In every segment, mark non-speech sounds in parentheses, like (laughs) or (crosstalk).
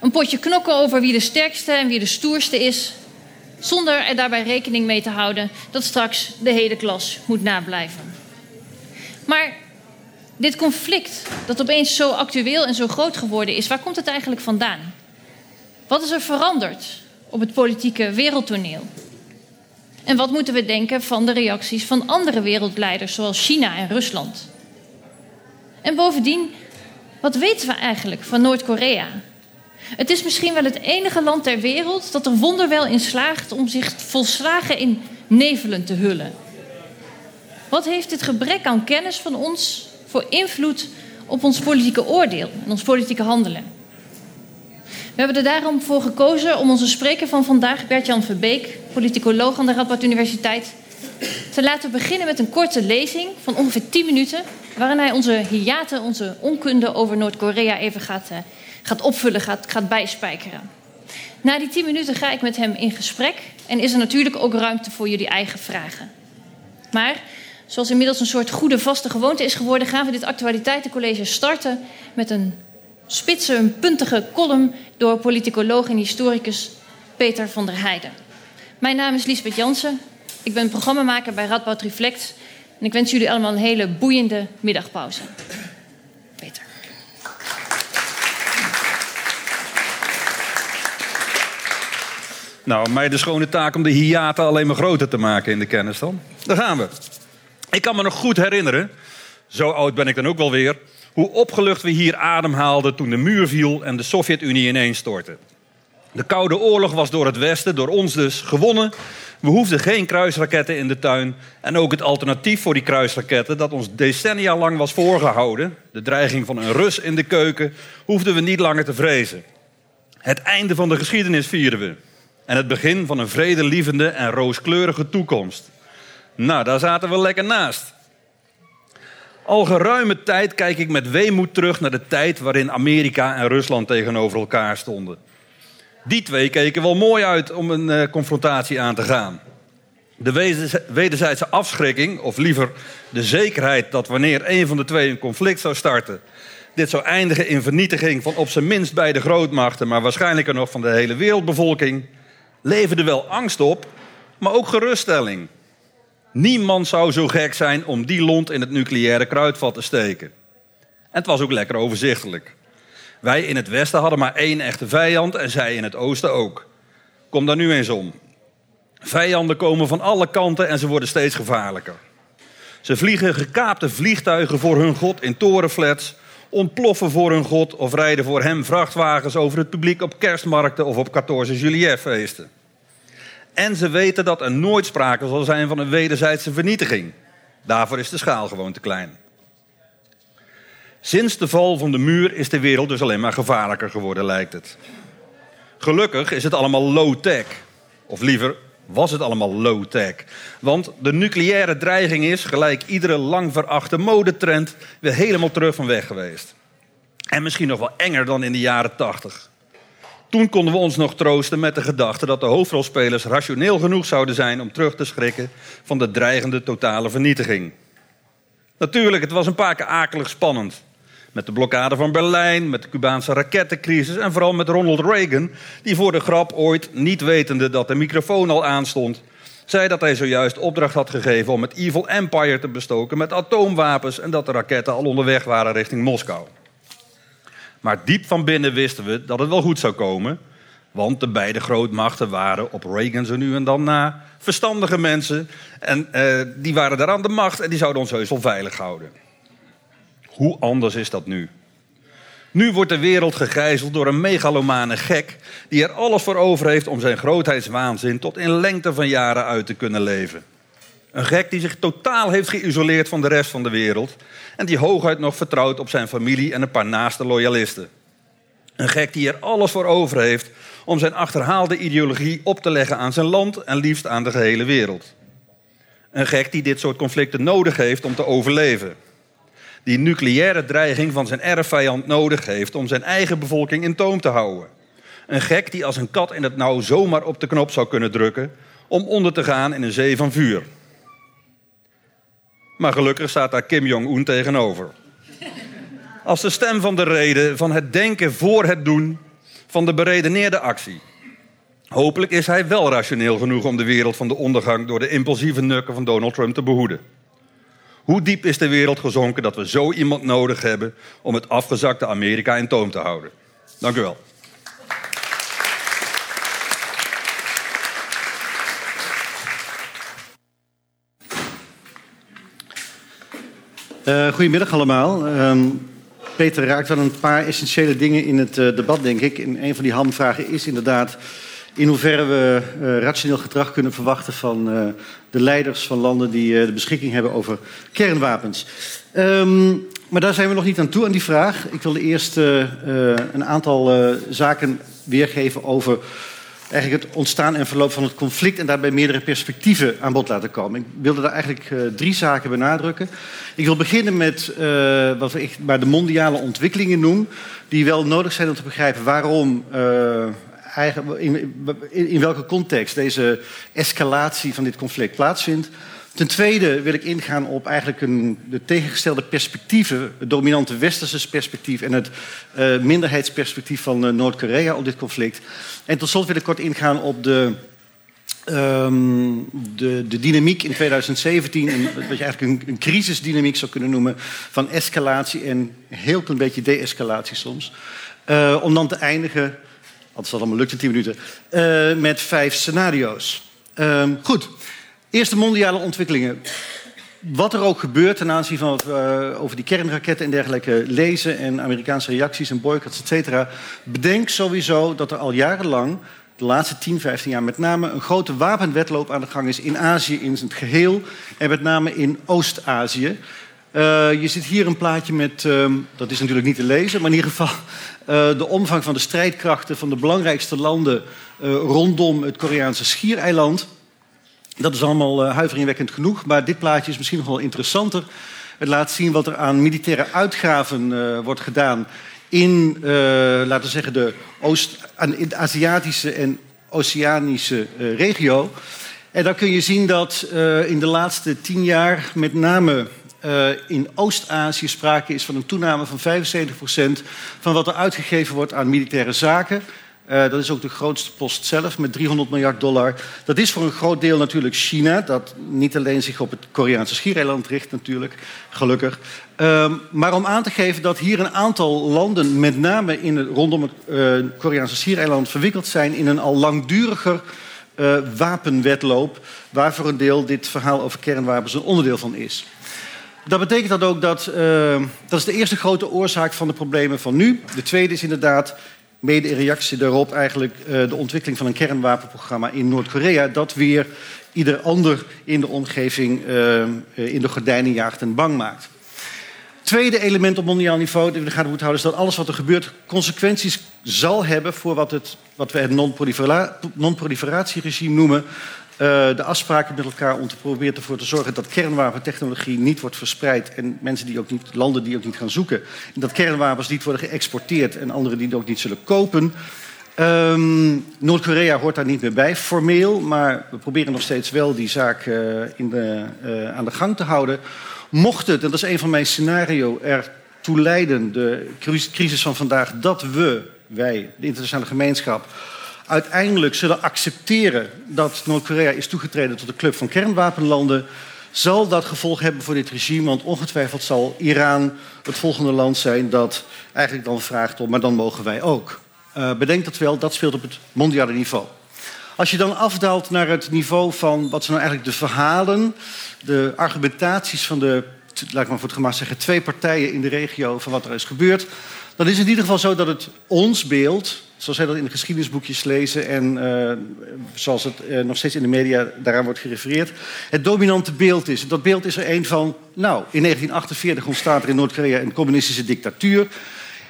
Een potje knokken over wie de sterkste en wie de stoerste is, zonder er daarbij rekening mee te houden dat straks de hele klas moet nablijven. Maar dit conflict, dat opeens zo actueel en zo groot geworden is, waar komt het eigenlijk vandaan? Wat is er veranderd op het politieke wereldtoneel? En wat moeten we denken van de reacties van andere wereldleiders, zoals China en Rusland? En bovendien, wat weten we eigenlijk van Noord-Korea? Het is misschien wel het enige land ter wereld dat er wonderwel in slaagt om zich volslagen in nevelen te hullen. Wat heeft dit gebrek aan kennis van ons voor invloed op ons politieke oordeel en ons politieke handelen? We hebben er daarom voor gekozen om onze spreker van vandaag, Bert-Jan Verbeek, politicoloog aan de Radboud Universiteit, te laten beginnen met een korte lezing van ongeveer 10 minuten, waarin hij onze hiaten, onze onkunde over Noord-Korea even gaat, uh, gaat opvullen, gaat, gaat bijspijkeren. Na die 10 minuten ga ik met hem in gesprek en is er natuurlijk ook ruimte voor jullie eigen vragen. Maar zoals inmiddels een soort goede vaste gewoonte is geworden, gaan we dit actualiteitencollege starten met een spitse, een puntige column door politicoloog en historicus Peter van der Heijden. Mijn naam is Liesbeth Jansen. Ik ben programmamaker bij Radboud Reflect. En ik wens jullie allemaal een hele boeiende middagpauze. Nou, mij de schone taak om de hiaten alleen maar groter te maken in de kennis dan. Daar gaan we. Ik kan me nog goed herinneren, zo oud ben ik dan ook wel weer, hoe opgelucht we hier ademhaalden toen de muur viel en de Sovjet-Unie ineenstortte. De Koude Oorlog was door het Westen, door ons dus, gewonnen. We hoefden geen kruisraketten in de tuin. En ook het alternatief voor die kruisraketten, dat ons decennia lang was voorgehouden, de dreiging van een Rus in de keuken, hoefden we niet langer te vrezen. Het einde van de geschiedenis vierden we. En het begin van een vredelievende en rooskleurige toekomst. Nou, daar zaten we lekker naast. Al geruime tijd kijk ik met weemoed terug naar de tijd waarin Amerika en Rusland tegenover elkaar stonden. Die twee keken wel mooi uit om een uh, confrontatie aan te gaan. De wederzijdse afschrikking, of liever de zekerheid dat wanneer een van de twee een conflict zou starten, dit zou eindigen in vernietiging van op zijn minst beide grootmachten, maar waarschijnlijk nog van de hele wereldbevolking, leverde wel angst op, maar ook geruststelling. Niemand zou zo gek zijn om die lont in het nucleaire kruidvat te steken. En het was ook lekker overzichtelijk. Wij in het westen hadden maar één echte vijand en zij in het oosten ook. Kom daar nu eens om. Vijanden komen van alle kanten en ze worden steeds gevaarlijker. Ze vliegen gekaapte vliegtuigen voor hun god in torenflats, ontploffen voor hun god of rijden voor hem vrachtwagens over het publiek op kerstmarkten of op 14 juillet feesten. En ze weten dat er nooit sprake zal zijn van een wederzijdse vernietiging. Daarvoor is de schaal gewoon te klein. Sinds de val van de muur is de wereld dus alleen maar gevaarlijker geworden, lijkt het. Gelukkig is het allemaal low-tech. Of liever, was het allemaal low-tech. Want de nucleaire dreiging is, gelijk iedere lang verachte modetrend, weer helemaal terug van weg geweest. En misschien nog wel enger dan in de jaren tachtig. Toen konden we ons nog troosten met de gedachte dat de hoofdrolspelers rationeel genoeg zouden zijn om terug te schrikken van de dreigende totale vernietiging. Natuurlijk, het was een paar keer akelig spannend. Met de blokkade van Berlijn, met de Cubaanse rakettencrisis en vooral met Ronald Reagan, die voor de grap ooit, niet wetende dat de microfoon al aanstond, zei dat hij zojuist opdracht had gegeven om het Evil Empire te bestoken met atoomwapens en dat de raketten al onderweg waren richting Moskou. Maar diep van binnen wisten we dat het wel goed zou komen. Want de beide grootmachten waren op Reagan zo nu en dan na verstandige mensen. En uh, die waren daar aan de macht en die zouden ons heus wel veilig houden. Hoe anders is dat nu? Nu wordt de wereld gegijzeld door een megalomane gek die er alles voor over heeft om zijn grootheidswaanzin tot in lengte van jaren uit te kunnen leven. Een gek die zich totaal heeft geïsoleerd van de rest van de wereld en die hooguit nog vertrouwt op zijn familie en een paar naaste loyalisten. Een gek die er alles voor over heeft om zijn achterhaalde ideologie op te leggen aan zijn land en liefst aan de gehele wereld. Een gek die dit soort conflicten nodig heeft om te overleven. Die nucleaire dreiging van zijn erfvijand nodig heeft om zijn eigen bevolking in toom te houden. Een gek die als een kat in het nauw zomaar op de knop zou kunnen drukken om onder te gaan in een zee van vuur. Maar gelukkig staat daar Kim Jong-un tegenover. Als de stem van de reden, van het denken voor het doen, van de beredeneerde actie. Hopelijk is hij wel rationeel genoeg om de wereld van de ondergang door de impulsieve nukken van Donald Trump te behoeden. Hoe diep is de wereld gezonken dat we zo iemand nodig hebben om het afgezakte Amerika in toom te houden? Dank u wel. Uh, goedemiddag allemaal. Uh, Peter raakt wel een paar essentiële dingen in het uh, debat, denk ik. En een van die hamvragen is inderdaad in hoeverre we uh, rationeel gedrag kunnen verwachten van de leiders van landen die de beschikking hebben over kernwapens. Um, maar daar zijn we nog niet aan toe aan die vraag. Ik wilde eerst een aantal zaken weergeven over eigenlijk het ontstaan en verloop van het conflict en daarbij meerdere perspectieven aan bod laten komen. Ik wilde daar eigenlijk drie zaken benadrukken. Ik wil beginnen met uh, wat ik maar de mondiale ontwikkelingen noem, die wel nodig zijn om te begrijpen waarom. In, in, welke context deze escalatie van dit conflict plaatsvindt. Ten tweede wil ik ingaan op eigenlijk een, de tegengestelde perspectieven, het dominante westerse perspectief en het uh, minderheidsperspectief van uh, Noord-Korea op dit conflict. En tot slot wil ik kort ingaan op de, um, de, de, dynamiek in 2017, een, wat je eigenlijk een, een, crisisdynamiek zou kunnen noemen, van escalatie en heel klein beetje de-escalatie soms. Uh, om dan te eindigen, als dat allemaal lukt in 10 minuten, met vijf scenario's. Um, goed. Eerste mondiale ontwikkelingen. Wat er ook gebeurt ten aanzien van we over die kernraketten en dergelijke lezen... en Amerikaanse reacties en boycotts, et cetera... bedenk sowieso dat er al jarenlang, de laatste 10, 15 jaar met name... een grote wapenwetloop aan de gang is in Azië in het geheel... en met name in Oost-Azië. Uh, je ziet hier een plaatje met, uh, dat is natuurlijk niet te lezen... maar in ieder geval uh, de omvang van de strijdkrachten... van de belangrijkste landen rondom het Koreaanse schiereiland... Dat is allemaal huiveringwekkend genoeg, maar dit plaatje is misschien nog wel interessanter. Het laat zien wat er aan militaire uitgaven wordt gedaan in, laten we zeggen, de Oost Aziatische en Oceanische regio. En dan kun je zien dat in de laatste tien jaar met name in Oost-Azië sprake is van een toename van 75% van wat er uitgegeven wordt aan militaire zaken. Uh, dat is ook de grootste post zelf met 300 miljard dollar. Dat is voor een groot deel natuurlijk China, dat niet alleen zich op het Koreaanse schiereiland richt natuurlijk, gelukkig. Uh, maar om aan te geven dat hier een aantal landen, met name in rondom het uh, Koreaanse schiereiland, verwikkeld zijn in een al langduriger wapenwetloop, waar voor een deel dit verhaal over kernwapens een onderdeel van is. Dat betekent dat ook dat, dat is de eerste grote oorzaak van de problemen van nu. De tweede is inderdaad mede in reactie daarop eigenlijk uh, de ontwikkeling van een kernwapenprogramma in Noord-Korea, dat weer ieder ander in de omgeving uh, in de gordijnen jaagt en bang maakt. Tweede element op mondiaal niveau dat we gaten moeten houden is dat alles wat er gebeurt consequenties zal hebben voor wat, het, wat we het non-proliferatieregime noemen. Uh, de afspraken met elkaar om te proberen ervoor te zorgen dat kernwapentechnologie niet wordt verspreid en mensen die ook niet, landen die ook niet gaan zoeken. En dat kernwapens niet worden geëxporteerd en anderen die het ook niet zullen kopen. Um, Noord-Korea hoort daar niet meer bij, formeel, maar we proberen nog steeds wel die zaak uh, in de, uh, aan de gang te houden. Mocht het, en dat is een van mijn scenario, ertoe leiden, de crisis van vandaag, dat we, wij, de internationale gemeenschap, uiteindelijk zullen accepteren dat Noord-Korea is toegetreden tot de club van kernwapenlanden, zal dat gevolg hebben voor dit regime. Want ongetwijfeld zal Iran het volgende land zijn dat eigenlijk dan vraagt om, maar dan mogen wij ook. Uh, bedenk dat wel, dat speelt op het mondiale niveau. Als je dan afdaalt naar het niveau van wat zijn nou eigenlijk de verhalen, de argumentaties van de, laat ik maar voor het gemak zeggen, twee partijen in de regio van wat er is gebeurd, dan is het in ieder geval zo dat het ons beeld, zoals wij dat in de geschiedenisboekjes lezen en uh, zoals het uh, nog steeds in de media daaraan wordt gerefereerd, het dominante beeld is. Dat beeld is er een van, nou, in 1948 ontstaat er in Noord-Korea een communistische dictatuur.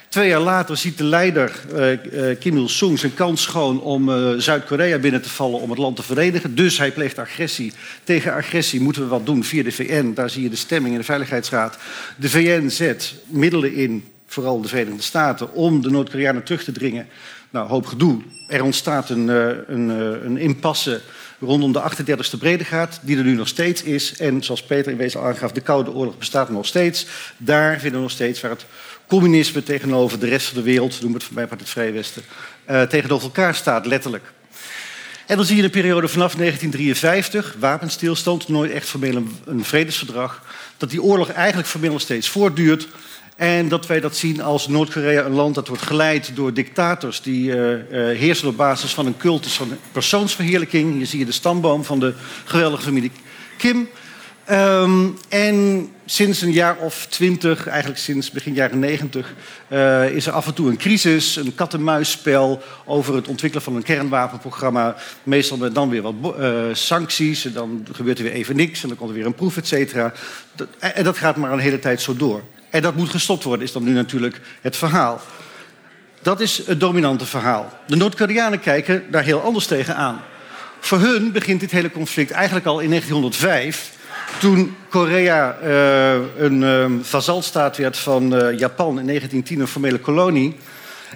Twee jaar later ziet de leider uh, Kim Il-sung zijn kans schoon om Zuid-Korea binnen te vallen om het land te verenigen. Dus hij pleegt agressie. Tegen agressie moeten we wat doen via de VN. Daar zie je de stemming in de Veiligheidsraad. De VN zet middelen in vooral de Verenigde Staten, om de Noord-Koreanen terug te dringen. Nou, hoop gedoe. Er ontstaat een, een, een impasse rondom de 38e breedtegraad, die er nu nog steeds is. En zoals Peter in wezen aangaf, de Koude Oorlog bestaat nog steeds. Daar vinden we nog steeds waar het communisme tegenover de rest van de wereld, noem het voor mij maar het Vrije Westen, uh, tegenover elkaar staat, letterlijk. En dan zie je de periode vanaf 1953, wapenstilstand, nooit echt formeel een vredesverdrag, dat die oorlog eigenlijk formeel nog steeds voortduurt. En dat wij dat zien als Noord-Korea een land dat wordt geleid door dictators die uh, uh, heersen op basis van een cultus van persoonsverheerlijking. Hier zie je de stamboom van de geweldige familie Kim. Um, en sinds een jaar of twintig, eigenlijk sinds begin jaren negentig, uh, is er af en toe een crisis, een kat-en-muisspel over het ontwikkelen van een kernwapenprogramma. Meestal met dan weer wat sancties, en dan gebeurt er weer even niks, en dan komt er weer een proef, et cetera. En dat gaat maar een hele tijd zo door. En dat moet gestopt worden, is dan nu natuurlijk het verhaal. Dat is het dominante verhaal. De Noord-Koreanen kijken daar heel anders tegenaan. Voor hun begint dit hele conflict eigenlijk al in 1905 toen Korea uh, een uh, vazalstaat werd van uh, Japan in 1910, een formele kolonie.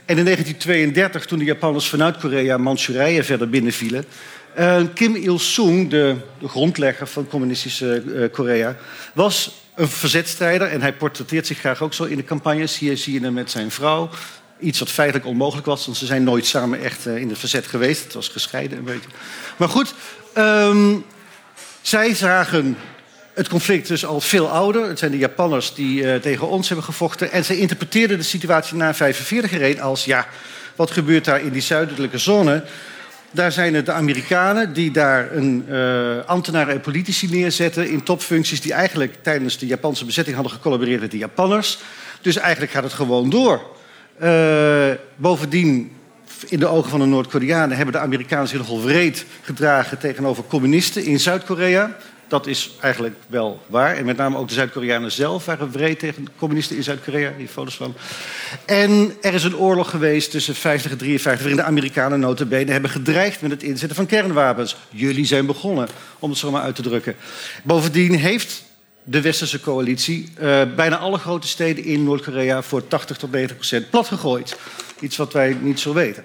En in 1932, toen de Japanners vanuit Korea Manchurije verder binnenvielen. Kim Il-sung, de, de, grondlegger van communistische Korea, was een verzetstrijder. En hij portretteert zich graag ook zo in de campagnes. Hier zie je hem met zijn vrouw. Iets wat feitelijk onmogelijk was, want ze zijn nooit samen echt in het verzet geweest. Het was gescheiden een beetje. Maar goed, um, zij zagen het conflict is al veel ouder. Het zijn de Japanners die uh, tegen ons hebben gevochten. En ze interpreteerden de situatie na 1945 als... ja, wat gebeurt daar in die zuidelijke zone? Daar zijn het de Amerikanen die daar een, uh, ambtenaren en politici neerzetten... in topfuncties die eigenlijk tijdens de Japanse bezetting hadden gecollaboreerd met de Japanners. Dus eigenlijk gaat het gewoon door. Uh, bovendien in de ogen van de Noord-Koreanen hebben de Amerikanen zich nogal wreed gedragen tegenover communisten in Zuid-Korea. Dat is eigenlijk wel waar. En met name ook de Zuid-Koreanen zelf waren wreed tegen communisten in Zuid-Korea. Die foto's van. En er is een oorlog geweest tussen 50 en 53... waarin de Amerikanen notabene hebben gedreigd met het inzetten van kernwapens. Jullie zijn begonnen, om het zo maar uit te drukken. Bovendien heeft de westerse coalitie uh, bijna alle grote steden in Noord-Korea... voor 80 tot 90 procent platgegooid. Iets wat wij niet zo weten.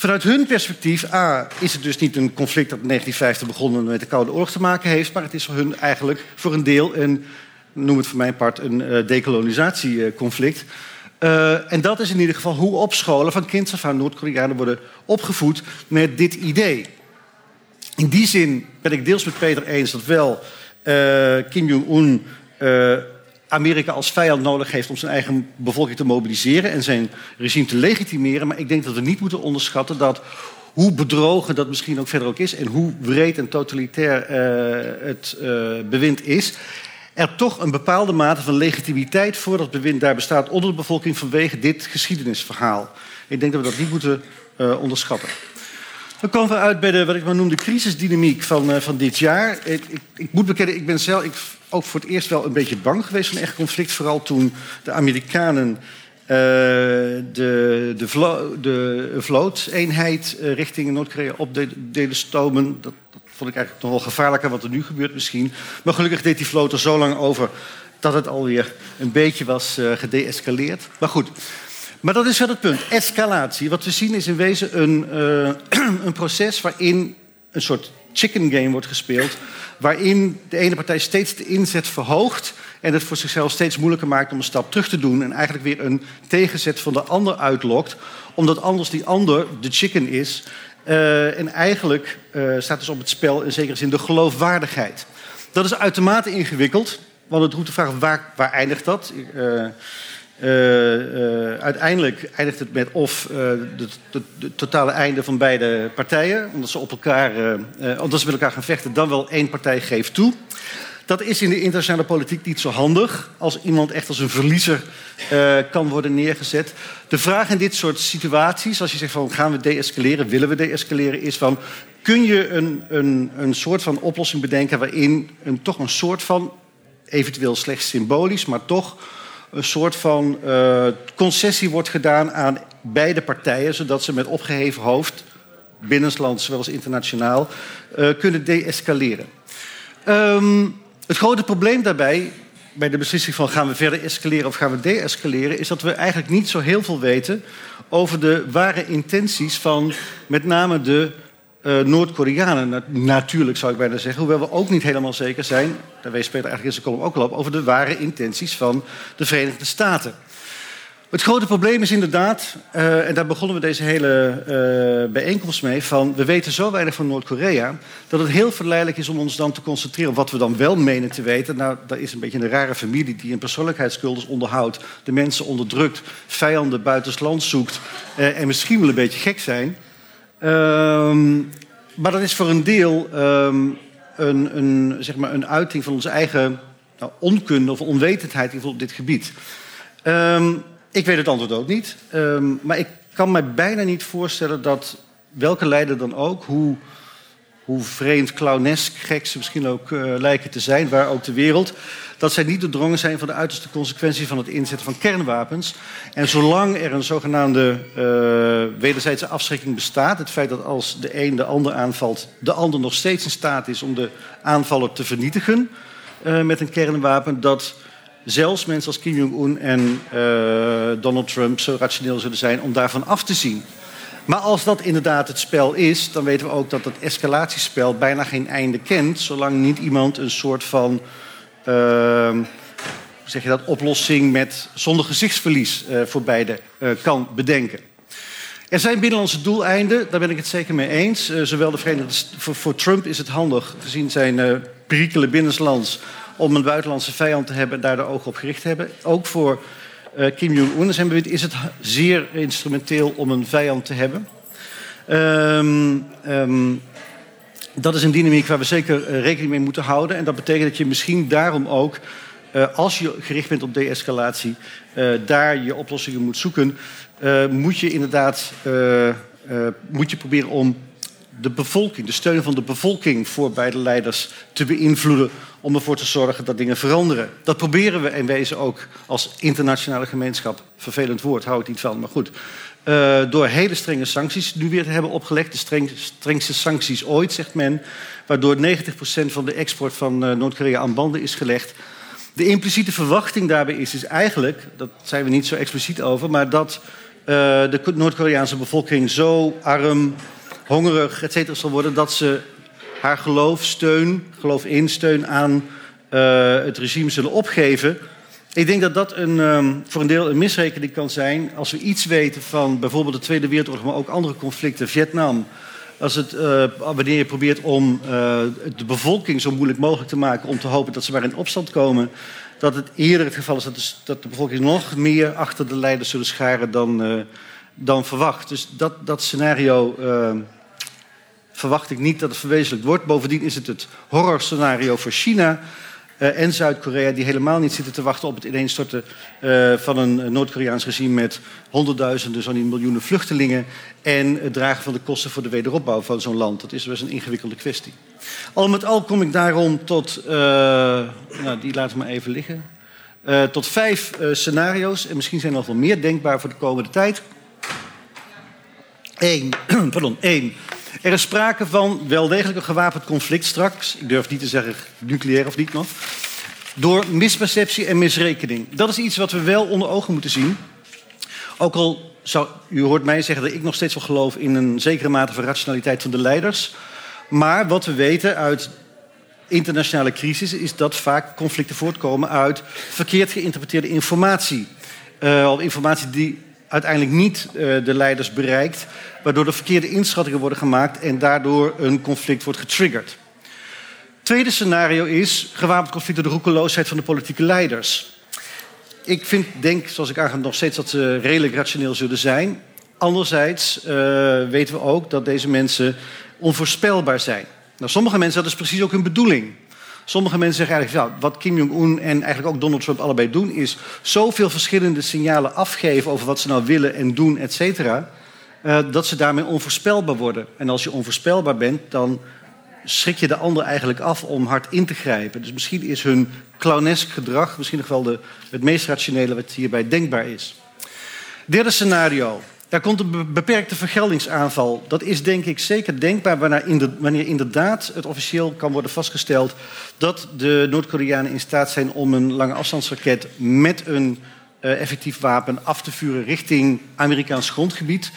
Vanuit hun perspectief, A, is het dus niet een conflict dat in 1950 begonnen met de Koude Oorlog te maken heeft, maar het is voor hun eigenlijk voor een deel een, noem het voor mijn part, een uh, decolonisatieconflict. Uh, en dat is in ieder geval hoe op scholen van kinds af aan Noord-Koreanen worden opgevoed met dit idee. In die zin ben ik deels met Peter eens dat wel uh, Kim Jong-un Amerika als vijand nodig heeft om zijn eigen bevolking te mobiliseren en zijn regime te legitimeren. Maar ik denk dat we niet moeten onderschatten dat hoe bedrogen dat misschien ook verder ook is en hoe wreed en totalitair uh, het uh, bewind is, er toch een bepaalde mate van legitimiteit voor dat bewind daar bestaat onder de bevolking vanwege dit geschiedenisverhaal. Ik denk dat we dat niet moeten uh, onderschatten. Dan komen we uit bij de, wat ik maar noem, de crisisdynamiek van, van dit jaar. Ik, ik, ik moet bekennen, ik ben zelf, ik ook voor het eerst wel een beetje bang geweest van echt conflict. Vooral toen de Amerikanen uh, de, de, de vlooteenheid uh, richting Noord-Korea op deden stomen. Dat, dat, vond ik eigenlijk nog wel gevaarlijker wat er nu gebeurt misschien. Maar gelukkig deed die vloot er zo lang over dat het alweer een beetje was gedeescaleerd. Maar goed. Maar dat is wel het punt. Escalatie. Wat we zien is in wezen een, (clears throat) een proces waarin een soort chicken game wordt gespeeld. Waarin de ene partij steeds de inzet verhoogt. En het voor zichzelf steeds moeilijker maakt om een stap terug te doen. En eigenlijk weer een tegenzet van de ander uitlokt. Omdat anders die ander de chicken is. Uh, en eigenlijk uh, staat dus op het spel in zekere zin de geloofwaardigheid. Dat is uitermate ingewikkeld. Want het roept de vraag waar, waar eindigt dat? Uiteindelijk eindigt het met of het totale einde van beide partijen. Omdat ze, op elkaar, omdat ze met elkaar gaan vechten, dan wel één partij geeft toe. Dat is in de internationale politiek niet zo handig. Als iemand echt als een verliezer kan worden neergezet. De vraag in dit soort situaties, als je zegt van gaan we deescaleren, willen we deescaleren, is van kun je een, een, een soort van oplossing bedenken waarin een, toch een soort van, eventueel slechts symbolisch, maar toch een soort van uh, concessie wordt gedaan aan beide partijen, zodat ze met opgeheven hoofd, binnenlands zowel internationaal, uh, kunnen deescaleren. Um, het grote probleem daarbij bij de beslissing van gaan we verder escaleren of gaan we deescaleren, is dat we eigenlijk niet zo heel veel weten over de ware intenties van met name de uh, Noord-Koreanen. natuurlijk zou ik bijna zeggen, hoewel we ook niet helemaal zeker zijn, daar wees Peter eigenlijk in zijn column ook al op, over de ware intenties van de Verenigde Staten. Het grote probleem is inderdaad, uh, en daar begonnen we deze hele uh, bijeenkomst mee, van we weten zo weinig van Noord-Korea dat het heel verleidelijk is om ons dan te concentreren op wat we dan wel menen te weten. Nou, dat is een beetje een rare familie die een persoonlijkheidscultus onderhoudt, de mensen onderdrukt, vijanden buitensland zoekt en misschien wel een beetje gek zijn. Ehm, maar dat is voor een deel um, een, een, zeg maar een uiting van onze eigen nou, onkunde of onwetendheid op dit gebied. Um, ik weet het antwoord ook niet. Maar ik kan me bijna niet voorstellen dat welke leider dan ook, hoe, hoe vreemd, clownesk, gek ze misschien ook uh, lijken te zijn, waar ook de wereld, dat zij niet doordrongen zijn van de uiterste consequenties van het inzetten van kernwapens. En zolang er een zogenaamde uh, wederzijdse afschrikking bestaat, het feit dat als de een de ander aanvalt, de ander nog steeds in staat is om de aanvaller te vernietigen uh, met een kernwapen, dat zelfs mensen als Kim Jong-un en Donald Trump zo rationeel zullen zijn om daarvan af te zien. Maar als dat inderdaad het spel is, dan weten we ook dat het escalatiespel bijna geen einde kent, zolang niet iemand een soort van uh, zeg je dat, oplossing met, zonder gezichtsverlies uh, voor beide uh, kan bedenken. Er zijn binnenlandse doeleinden, daar ben ik het zeker mee eens. Uh, zowel de Verenigde voor, Trump is het handig, gezien zijn perikelen binnenlands, om een buitenlandse vijand te hebben en daar de ogen op gericht te hebben. Ook voor uh, Kim Jong-un zijn is het zeer instrumenteel om een vijand te hebben. Um, um, dat is een dynamiek waar we zeker uh, rekening mee moeten houden. En dat betekent dat je misschien daarom ook, uh, als je gericht bent op de-escalatie, daar je oplossingen moet zoeken. moet je inderdaad moet je proberen om de bevolking, de steun van de bevolking voor beide leiders te beïnvloeden om ervoor te zorgen dat dingen veranderen. Dat proberen we in wezen ook als internationale gemeenschap. Vervelend woord, hou ik niet van, maar goed. Uh, door hele strenge sancties nu weer te hebben opgelegd. De streng, strengste sancties ooit, zegt men. Waardoor 90% van de export van uh, Noord-Korea aan banden is gelegd. De impliciete verwachting daarbij is, is eigenlijk, dat zijn we niet zo expliciet over, maar dat uh, de Noord-Koreaanse bevolking zo arm, hongerig, et cetera, zal worden dat ze haar geloof, steun, geloof in, steun aan uh, het regime zullen opgeven. Ik denk dat dat een, um, voor een deel een misrekening kan zijn. Als we iets weten van bijvoorbeeld de Tweede Wereldoorlog, maar ook andere conflicten, Vietnam. Als het, uh, wanneer je probeert om uh, de bevolking zo moeilijk mogelijk te maken om te hopen dat ze maar in opstand komen, dat het eerder het geval is dat de, dat de bevolking nog meer achter de leiders zullen scharen dan, dan verwacht. Dus dat, dat scenario verwacht ik niet dat het verwezenlijkt wordt. Bovendien is het het horrorscenario voor China uh, en Zuid-Korea... die helemaal niet zitten te wachten op het ineenstorten uh, van een Noord-Koreaans regime... met honderdduizenden, zo niet miljoenen vluchtelingen... en het dragen van de kosten voor de wederopbouw van zo'n land. Dat is best een ingewikkelde kwestie. Al met al kom ik daarom tot... Uh, nou, die laten we maar even liggen. tot vijf scenario's. En misschien zijn er nog wel meer denkbaar voor de komende tijd. Eén, (clears throat) pardon, één er is sprake van wel degelijk een gewapend conflict straks. Ik durf niet te zeggen nucleair of niet nog. Door misperceptie en misrekening. Dat is iets wat we wel onder ogen moeten zien. Ook al zou, u hoort mij zeggen dat ik nog steeds wel geloof in een zekere mate van rationaliteit van de leiders. Maar wat we weten uit internationale crisis is dat vaak conflicten voortkomen uit verkeerd geïnterpreteerde informatie. Uh, informatie die uiteindelijk niet uh, de leiders bereikt, waardoor er verkeerde inschattingen worden gemaakt en daardoor een conflict wordt getriggerd. Tweede scenario is gewapend conflict door de roekeloosheid van de politieke leiders. Ik vind, denk, zoals ik aangaf, nog steeds dat ze redelijk rationeel zullen zijn. Anderzijds uh, weten we ook dat deze mensen onvoorspelbaar zijn. Nou, sommige mensen, dat is precies ook hun bedoeling. Sommige mensen zeggen eigenlijk, ja, wat Kim Jong-un en eigenlijk ook Donald Trump allebei doen, is zoveel verschillende signalen afgeven over wat ze nou willen en doen, et cetera, uh, dat ze daarmee onvoorspelbaar worden. En als je onvoorspelbaar bent, dan schrik je de ander eigenlijk af om hard in te grijpen. Dus misschien is hun clownesk gedrag misschien nog wel de, het meest rationele wat hierbij denkbaar is. Derde scenario. Daar komt een beperkte vergeldingsaanval. Dat is denk ik zeker denkbaar wanneer inderdaad het officieel kan worden vastgesteld dat de Noord-Koreanen in staat zijn om een lange afstandsraket met een uh, effectief wapen af te vuren richting Amerikaans grondgebied.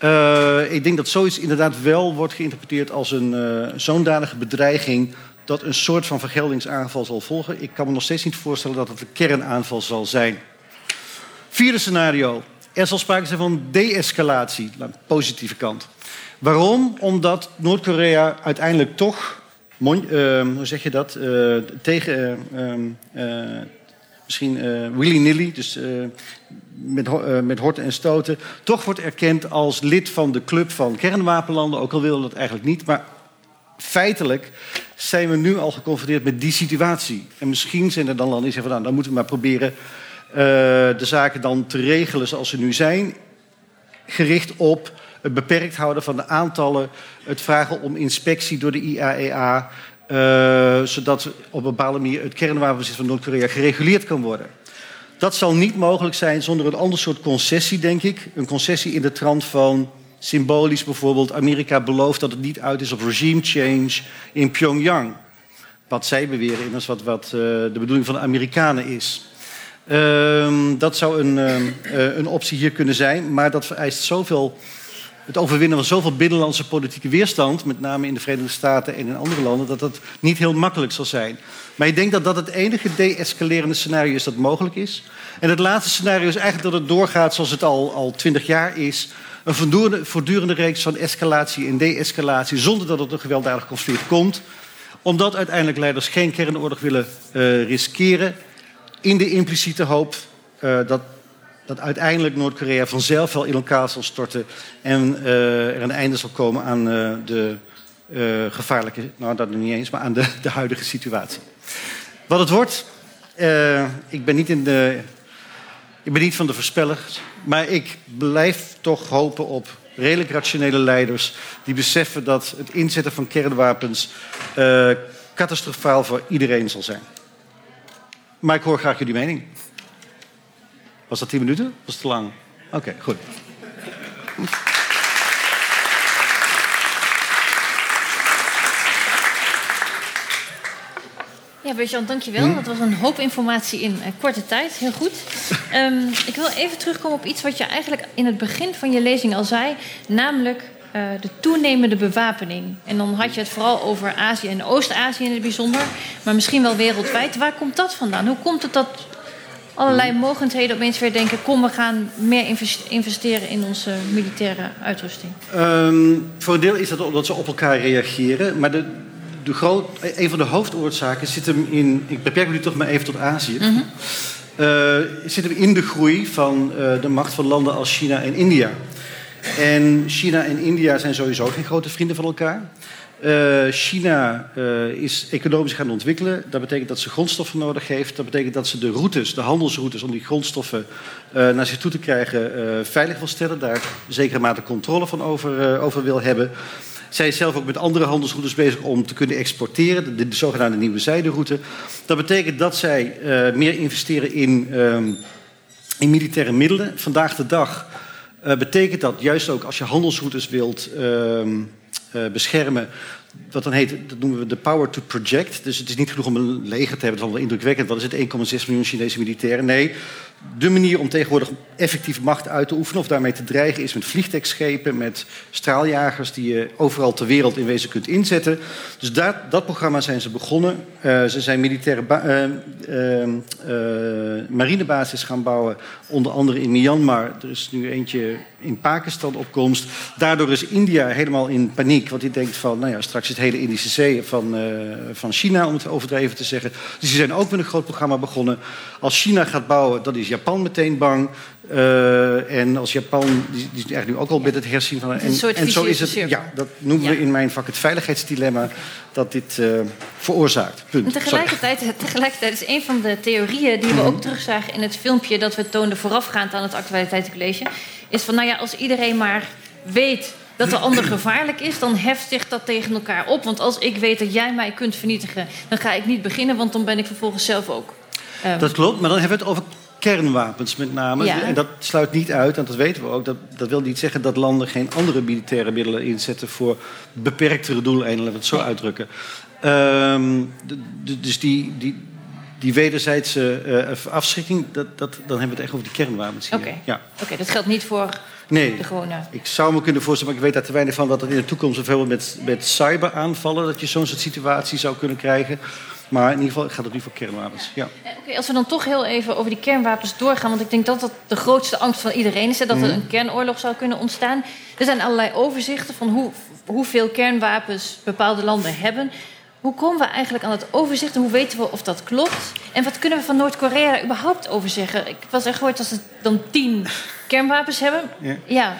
Uh, ik denk dat zoiets inderdaad wel wordt geïnterpreteerd als een uh, zo'n danige bedreiging dat een soort van vergeldingsaanval zal volgen. Ik kan me nog steeds niet voorstellen dat het een kernaanval zal zijn. Vierde scenario. Er zal sprake zijn van de-escalatie, de positieve kant. Waarom? Omdat Noord-Korea uiteindelijk toch, uh, hoe zeg je dat, uh, tegen, uh, misschien willy-nilly, dus met, met horten en stoten, toch wordt erkend als lid van de club van kernwapenlanden, ook al we dat eigenlijk niet. Maar feitelijk zijn we nu al geconfronteerd met die situatie. En misschien zijn er dan landen die zeggen van nou, dan moeten we maar proberen de zaken dan te regelen zoals ze nu zijn. Gericht op het beperkt houden van de aantallen, het vragen om inspectie door de IAEA, uh, eh, zodat op een bepaalde manier het kernwapenbezit van Noord-Korea gereguleerd kan worden. Dat zal niet mogelijk zijn zonder een ander soort concessie, denk ik. Een concessie in de trant van symbolisch bijvoorbeeld... Amerika belooft dat het niet uit is op regime change in Pyongyang. Wat zij beweren immers wat, wat uh, de bedoeling van de Amerikanen is. Uh, dat zou een, uh, een optie hier kunnen zijn, maar dat vereist zoveel... het overwinnen van zoveel binnenlandse politieke weerstand... met name in de Verenigde Staten en in andere landen... dat dat niet heel makkelijk zal zijn. Maar ik denk dat dat het enige de-escalerende scenario is dat mogelijk is. En het laatste scenario is eigenlijk dat het doorgaat zoals het al twintig jaar is een voortdurende, reeks van escalatie en de-escalatie zonder dat het een gewelddadig conflict komt. Omdat uiteindelijk leiders geen kernoorlog willen uh, riskeren. In de impliciete hoop uh, dat, dat uiteindelijk Noord-Korea vanzelf wel in elkaar zal storten. En uh, er een einde zal komen aan de gevaarlijke, nou dat niet eens, maar aan de, de huidige situatie. Wat het wordt, ik ben niet in de ik ben niet van de voorspellers, maar ik blijf toch hopen op redelijk rationele leiders die beseffen dat het inzetten van kernwapens uh, catastrofaal voor iedereen zal zijn. Maar ik hoor graag jullie mening. Was dat tien minuten? Was het te lang? Oké, okay, goed. Ja, Bertjan, dankjewel. Hm? Dat was een hoop informatie in uh, korte tijd. Heel goed. Um, ik wil even terugkomen op iets wat je eigenlijk in het begin van je lezing al zei. Namelijk uh, de toenemende bewapening. En dan had je het vooral over Azië en Oost-Azië in het bijzonder. Maar misschien wel wereldwijd. Waar komt dat vandaan? Hoe komt het dat allerlei hm? mogendheden opeens weer denken... kom, we gaan meer investeren in onze militaire uitrusting? Um, voor een deel is dat omdat ze op elkaar reageren. Maar de, de groot, een van de hoofdoorzaken zit hem in. Ik beperk me nu toch maar even tot Azië. Mm -hmm. uh, zit hem in de groei van uh, de macht van landen als China en India. En China en India zijn sowieso geen grote vrienden van elkaar. Uh, China uh, is economisch gaan ontwikkelen. Dat betekent dat ze grondstoffen nodig heeft. Dat betekent dat ze de routes, de handelsroutes om die grondstoffen uh, naar zich toe te krijgen, veilig wil stellen. Daar zekere mate controle van over, over wil hebben. Zij is zelf ook met andere handelsroutes bezig om te kunnen exporteren, de, de zogenaamde nieuwe zijderoute. Dat betekent dat zij meer investeren in, um, in militaire middelen. Vandaag de dag betekent dat juist ook als je handelsroutes wilt uh, beschermen, wat dan heet, dat noemen we de power to project. Dus het is niet genoeg om een leger te hebben, dat is wel indrukwekkend. Wat is het, 1,6 miljoen Chinese militairen? Nee, de manier om tegenwoordig effectief macht uit te oefenen of daarmee te dreigen is met vliegtuigschepen, met straaljagers die je overal ter wereld in wezen kunt inzetten. Dus dat, dat programma zijn ze begonnen. Uh, ze zijn militaire uh, uh, marinebasis gaan bouwen, onder andere in Myanmar. Er is nu eentje in Pakistan opkomst. Daardoor is India helemaal in want die denkt van, nou ja, straks het hele Indische Zee van, van China, om het overdreven te zeggen. Dus die zijn ook met een groot programma begonnen. Als China gaat bouwen, dat is Japan meteen bang. Uh, en als Japan, die, die is eigenlijk nu ook al met het herzien van... En, en zo is het, ja, dat noemen ja. we in mijn vak het veiligheidsdilemma dat dit uh, veroorzaakt. Punt. Tegelijkertijd, (laughs) tegelijkertijd is een van de theorieën die we ook terugzagen in het filmpje dat we toonden voorafgaand aan het actualiteitencollege, is van nou ja, als iedereen maar weet dat de ander gevaarlijk is, dan heft zich dat tegen elkaar op. Want als ik weet dat jij mij kunt vernietigen, dan ga ik niet beginnen, want dan ben ik vervolgens zelf ook. Um, dat klopt, maar dan hebben we het over kernwapens met name. Ja. En dat sluit niet uit, en dat weten we ook. Dat, dat wil niet zeggen dat landen geen andere militaire middelen inzetten voor beperktere doeleinden, laten we het zo uitdrukken. Ehm, dus die, die, die wederzijdse eh, afschrikking, dat, dat, dan hebben we het echt over die kernwapens hier. Oké. Ja. Oké, dat geldt niet voor Nee, de gewone... ik zou me kunnen voorstellen, maar ik weet daar te weinig van... dat het in de toekomst bijvoorbeeld met, met cyberaanvallen... dat je zo'n soort situatie zou kunnen krijgen. Maar in ieder geval gaat het nu voor kernwapens. Ja. Eh, Oké, als we dan toch heel even over die kernwapens doorgaan... want ik denk dat dat de grootste angst van iedereen is... hè, dat er een kernoorlog zou kunnen ontstaan. Er zijn allerlei overzichten van hoe, hoeveel kernwapens bepaalde landen hebben. Hoe komen we eigenlijk aan het overzicht en hoe weten we of dat klopt? En wat kunnen we van Noord-Korea überhaupt over zeggen? Ik was echt gehoord dat ze dan tien kernwapens hebben. Ja. Ja,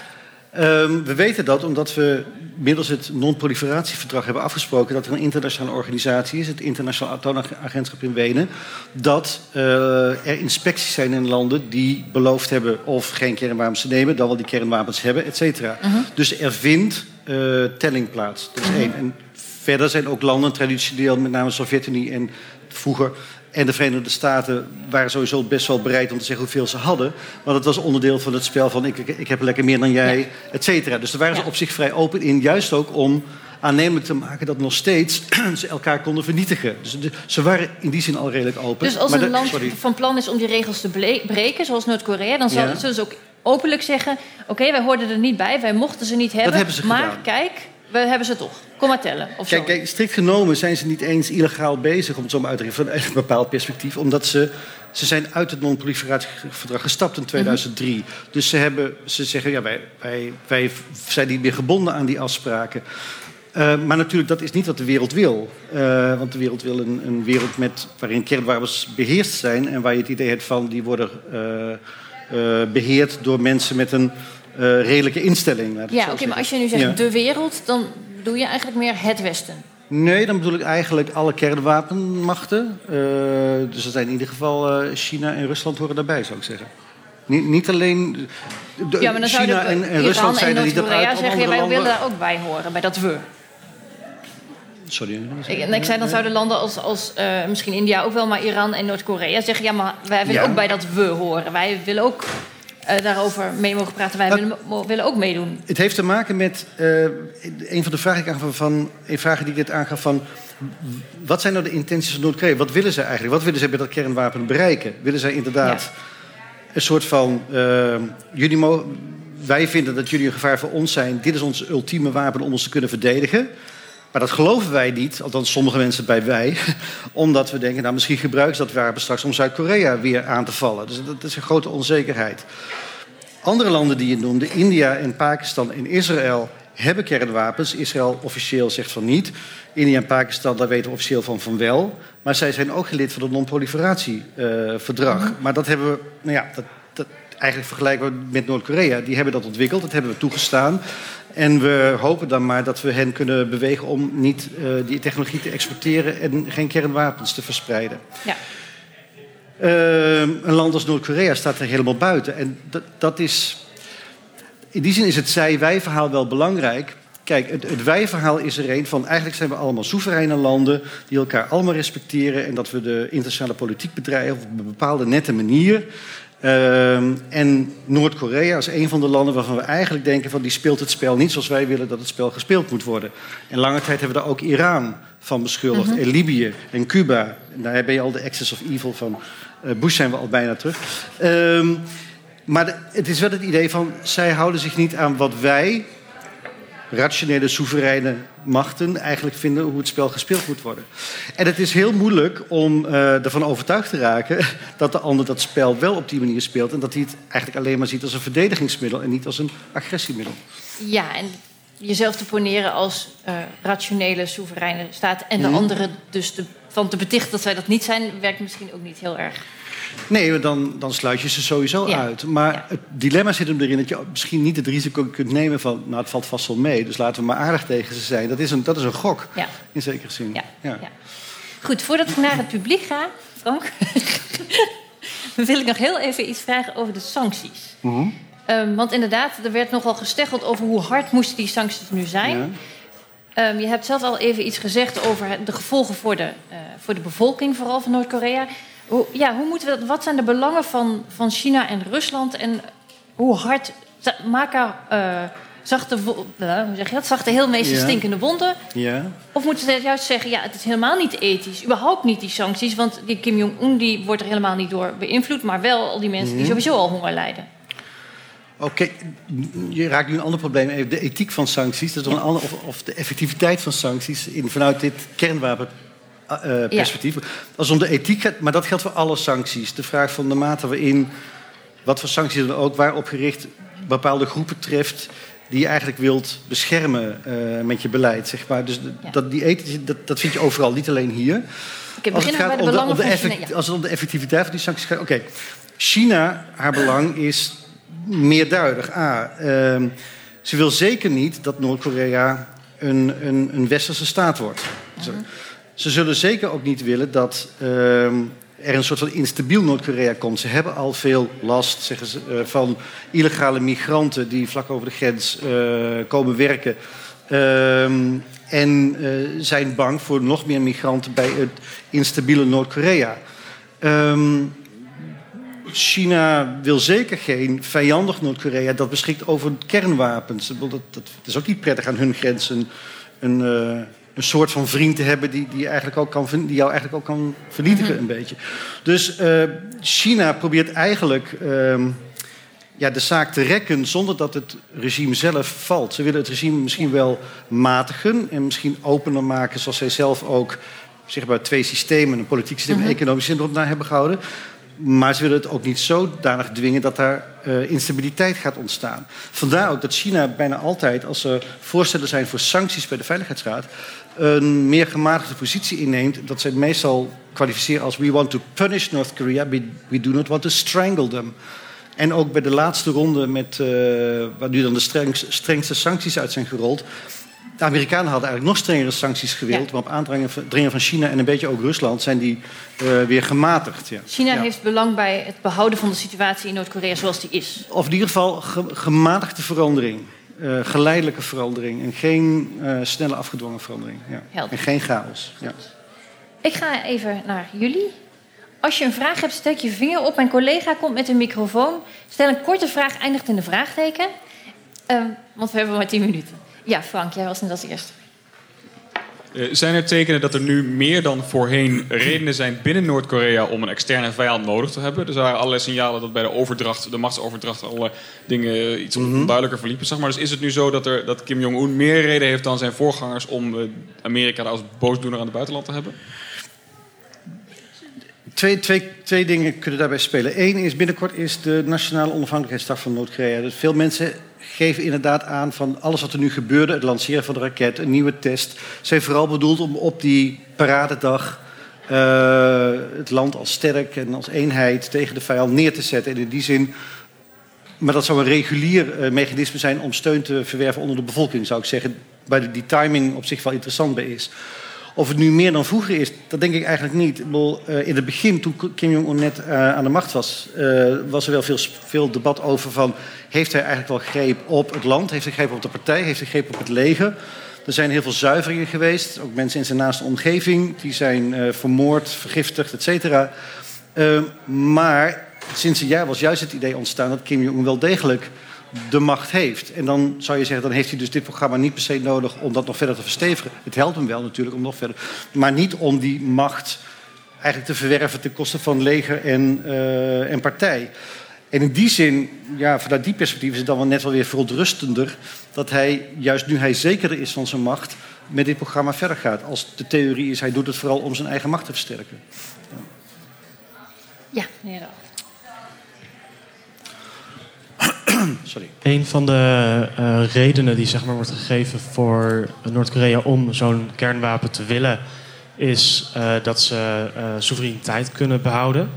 Ehm, we weten dat omdat we middels het non-proliferatieverdrag hebben afgesproken... dat er een internationale organisatie is, het Internationaal Atoomagentschap in Wenen... dat eh, er inspecties zijn in landen die beloofd hebben of geen kernwapens te nemen... dan wel die kernwapens hebben, et cetera. Dus er vindt eh, telling plaats. Dat is één. En verder zijn ook landen traditioneel, met name de Sovjet-Unie en vroeger... En de Verenigde Staten waren sowieso best wel bereid om te zeggen hoeveel ze hadden. Want het was onderdeel van het spel van ik, ik, ik heb lekker meer dan jij, Ja. et cetera. Dus daar waren ze op zich vrij open in. Juist ook om aannemelijk te maken dat nog steeds (clears throat) ze elkaar konden vernietigen. Dus de- ze waren in die zin al redelijk open. dus als Maar een de- land sorry. van plan is om die regels te breken, zoals Noord-Korea... dan Ja. zullen ze ook openlijk zeggen... oké, wij hoorden er niet bij, wij mochten ze niet hebben... hebben ze maar gedaan. kijk, we hebben ze toch. Kom maar tellen. Of Kijk, zo. kijk, strikt genomen zijn ze niet eens illegaal bezig, om het zo maar uit te drukken, vanuit een bepaald perspectief. Omdat ze, ze zijn uit het non-proliferatieverdrag gestapt in 2003. Dus ze, hebben, ze zeggen, ja, wij, wij, wij zijn niet meer gebonden aan die afspraken. Eh, maar natuurlijk, dat is niet wat de wereld wil. Eh, want de wereld wil een, een wereld met, waarin kernwapens beheerst zijn... en waar je het idee hebt van, die worden eh, beheerd door mensen met een eh, redelijke instelling. laat Ja, oké, maar als je nu zegt Ja. de wereld, dan doe je eigenlijk meer het Westen. Nee, dan bedoel ik eigenlijk alle kernwapenmachten. Eh, dus er zijn in ieder geval eh, China en Rusland horen daarbij, zou ik zeggen. Niet, niet alleen. De, Ja, maar dan China zouden en, en Iran Rusland zijn er niet op uit. zeggen, wij willen daar ook bij horen, bij dat we. Sorry. Ik, en ik zei, dan zouden landen als, als misschien India ook wel, maar Iran en Noord-Korea zeggen, ja, maar wij willen Ja. ook bij dat we horen. Wij willen ook eh, daarover mee mogen praten, wij Dat- willen, ook meedoen. Het heeft te maken met eh, een van de vragen, die ik aangaf van, een vragen die ik net aangaf van... wat zijn nou de intenties van Noord-Korea? Wat willen ze eigenlijk? Wat willen ze met dat kernwapen bereiken? Willen zij inderdaad een soort van... eh, jullie wij vinden dat jullie een gevaar voor ons zijn. Dit is ons ultieme wapen om ons te kunnen verdedigen. Maar dat geloven wij niet, althans sommige mensen bij wij... (laughs) omdat we denken, nou misschien gebruiken ze dat wapen straks... om Zuid-Korea weer aan te vallen. Dus dat is een grote onzekerheid. Andere landen die je noemde, India en Pakistan en Israël, hebben kernwapens. Israël officieel zegt van niet. India en Pakistan, daar weten we officieel van van wel. Maar zij zijn ook gelid van het non-proliferatieverdrag. Maar dat hebben we, nou ja, dat eigenlijk vergelijken we met Noord-Korea. Die hebben dat ontwikkeld, dat hebben we toegestaan. En we hopen dan maar dat we hen kunnen bewegen om niet eh, die technologie te exporteren en geen kernwapens te verspreiden. Ja. Uh, een land als Noord-Korea staat er helemaal buiten. En dat, dat is. In die zin is het zij-wij-verhaal wel belangrijk. Kijk, het, het wij-verhaal is er een van. Eigenlijk zijn we allemaal soevereine landen. die elkaar allemaal respecteren. en dat we de internationale politiek bedrijven op een bepaalde nette manier. Uh, en Noord-Korea is een van de landen waarvan we eigenlijk denken: van die speelt het spel niet zoals wij willen dat het spel gespeeld moet worden. En lange tijd hebben we daar ook Iran van beschuldigd. En Libië en Cuba. En daar ben je al de excess of evil van. Uh, Bush zijn we al bijna terug. Um, maar de, het is wel het idee van zij houden zich niet aan wat wij, rationele, soevereine machten, eigenlijk vinden hoe het spel gespeeld moet worden. En het is heel moeilijk om uh, ervan overtuigd te raken (laughs) dat de ander dat spel wel op die manier speelt en dat hij het eigenlijk alleen maar ziet als een verdedigingsmiddel en niet als een agressiemiddel. Ja, en jezelf te poneren als uh, rationele, soevereine staat en de Mhm. anderen dus te, van te betichten dat zij dat niet zijn, werkt misschien ook niet heel erg. Nee, dan, dan sluit je ze sowieso Ja. uit. Maar Ja. het dilemma zit hem erin dat je misschien niet het risico kunt nemen van... nou, het valt vast wel mee, dus laten we maar aardig tegen ze zijn. Dat is een, dat is een gok, Ja. in zekere zin. Ja. ja. Goed, voordat ik naar het publiek ga, Frank, (laughs) wil ik nog heel even iets vragen over de sancties. Mhm. Um, want inderdaad, er werd nogal gesteggeld over hoe hard moesten die sancties nu zijn. Um, je hebt zelf al even iets gezegd over de gevolgen voor de, uh, voor de bevolking, vooral van Noord-Korea. Hoe, ja, hoe moeten we dat, wat zijn de belangen van, van China en Rusland en hoe hard maken uh, zachte, uh, hoe zeg je dat, zachte heel meeste stinkende wonden? Ja. Of moeten ze juist zeggen, ja, het is helemaal niet ethisch, überhaupt niet die sancties, want die Kim Jong-un die wordt er helemaal niet door beïnvloed, maar wel al die mensen die mhm. sowieso al honger lijden. Oké, je raakt nu een ander probleem. De ethiek van sancties, dat is een ander, of, of, de effectiviteit van sancties in, vanuit dit kernwapenperspectief. Uh, Als om de ethiek gaat, maar dat geldt voor alle sancties. De vraag van de mate waarin, wat voor sancties dan ook, waarop gericht bepaalde groepen treft die je eigenlijk wilt beschermen uh, met je beleid. Zeg maar. Dus dat, die ethiek, dat, dat vind je overal, niet alleen hier. Als, het gaat om, de, om de effect, ja. als het om de effectiviteit van die sancties gaat. Oké, China, haar belang is meerduidig. A, uh, ze wil zeker niet dat Noord-Korea een, een, een, westerse staat wordt. Ze, zullen zeker ook niet willen dat uh, er een soort van instabiel Noord-Korea komt. Ze hebben al veel last zeggen ze, uh, van illegale migranten die vlak over de grens uh, komen werken. Ehm, en uh, zijn bang voor nog meer migranten bij het instabiele Noord-Korea. Um, China wil zeker geen vijandig Noord-Korea dat beschikt over kernwapens. Dat, is ook niet prettig aan hun grenzen. Een, uh, een soort van vriend te hebben die, die, eigenlijk ook kan, die jou eigenlijk ook kan vernietigen, mhm. een beetje. Dus uh, China probeert eigenlijk uh, ja, de zaak te rekken zonder dat het regime zelf valt. Ze willen het regime misschien wel matigen en misschien opener maken, zoals zij zelf ook zeg maar, twee systemen, een politiek systeem en een mhm. economisch systeem, naar hebben gehouden. Maar ze willen het ook niet zodanig dwingen dat daar uh, instabiliteit gaat ontstaan. Vandaar ook dat China bijna altijd, als er voorstellen zijn voor sancties bij de Veiligheidsraad, een meer gematigde positie inneemt. Dat zij meestal kwalificeren als: We want to punish North Korea, we do not want to strangle them. En ook bij de laatste ronde, met, uh, waar nu dan de strengste, strengste sancties uit zijn gerold, de Amerikanen hadden eigenlijk nog strengere sancties gewild. Maar op aandringen van China en een beetje ook Rusland zijn die uh, weer gematigd. Ja. China heeft belang bij het behouden van de situatie in Noord-Korea zoals die is. Of in ieder geval ge gematigde verandering. Uh, geleidelijke verandering. En geen uh, snelle afgedwongen verandering. Ja. En geen chaos. Ja. Ik ga even naar jullie. Als je een vraag hebt, steek je vinger op. Mijn collega komt met een microfoon. Stel een korte vraag, eindigt in een vraagteken. Uh, want we hebben maar tien minuten. Ja, Frank, jij was net als eerste. Uh, zijn er tekenen dat er nu meer dan voorheen redenen zijn binnen Noord-Korea om een externe vijand nodig te hebben? Er waren allerlei signalen dat bij de overdracht, de machtsoverdracht, alle dingen iets mm onduidelijker verliepen. Zeg maar. Dus is het nu zo dat, er, dat Kim Jong-un meer reden heeft dan zijn voorgangers om uh, Amerika als boosdoener aan het buitenland te hebben? Twee, twee, twee dingen kunnen daarbij spelen. Eén is binnenkort is de Nationale Onafhankelijkheidsdag van Noord-Korea. Dus veel mensen geven inderdaad aan van alles wat er nu gebeurde, het lanceren van de raket, een nieuwe test, zijn vooral bedoeld om op die paradedag uh, het land als sterk en als eenheid tegen de vijand neer te zetten. En in die zin, maar dat zou een regulier uh, mechanisme zijn om steun te verwerven onder de bevolking, zou ik zeggen, waar die timing op zich wel interessant bij is. Of het nu meer dan vroeger is, dat denk ik eigenlijk niet. Eh, in het begin, toen Kim Jong-un net uh, aan de macht was, uh, was er wel veel, veel debat over van... heeft hij eigenlijk wel greep op het land? Heeft hij greep op de partij? Heeft hij greep op het leger? Er zijn heel veel zuiveringen geweest. Ook mensen in zijn naaste omgeving. Die zijn vermoord, vergiftigd, et cetera. maar sinds een jaar was juist het idee ontstaan... dat Kim Jong-un wel degelijk de macht heeft. En dan zou je zeggen, dan heeft hij dus dit programma niet per se nodig om dat nog verder te verstevigen. Het helpt hem wel natuurlijk om nog verder. Maar niet om die macht eigenlijk te verwerven ten koste van leger en, uh, en partij. En in die zin, ja, vanuit die perspectief is het dan wel net wel weer verontrustender dat hij, juist nu hij zekerder is van zijn macht, met dit programma verder gaat. Als de theorie is, hij doet het vooral om zijn eigen macht te versterken. Ja, meneer Sorry. Een van de uh, redenen die zeg maar, wordt gegeven voor Noord-Korea om zo'n kernwapen te willen, is uh, dat ze uh, soevereiniteit kunnen behouden.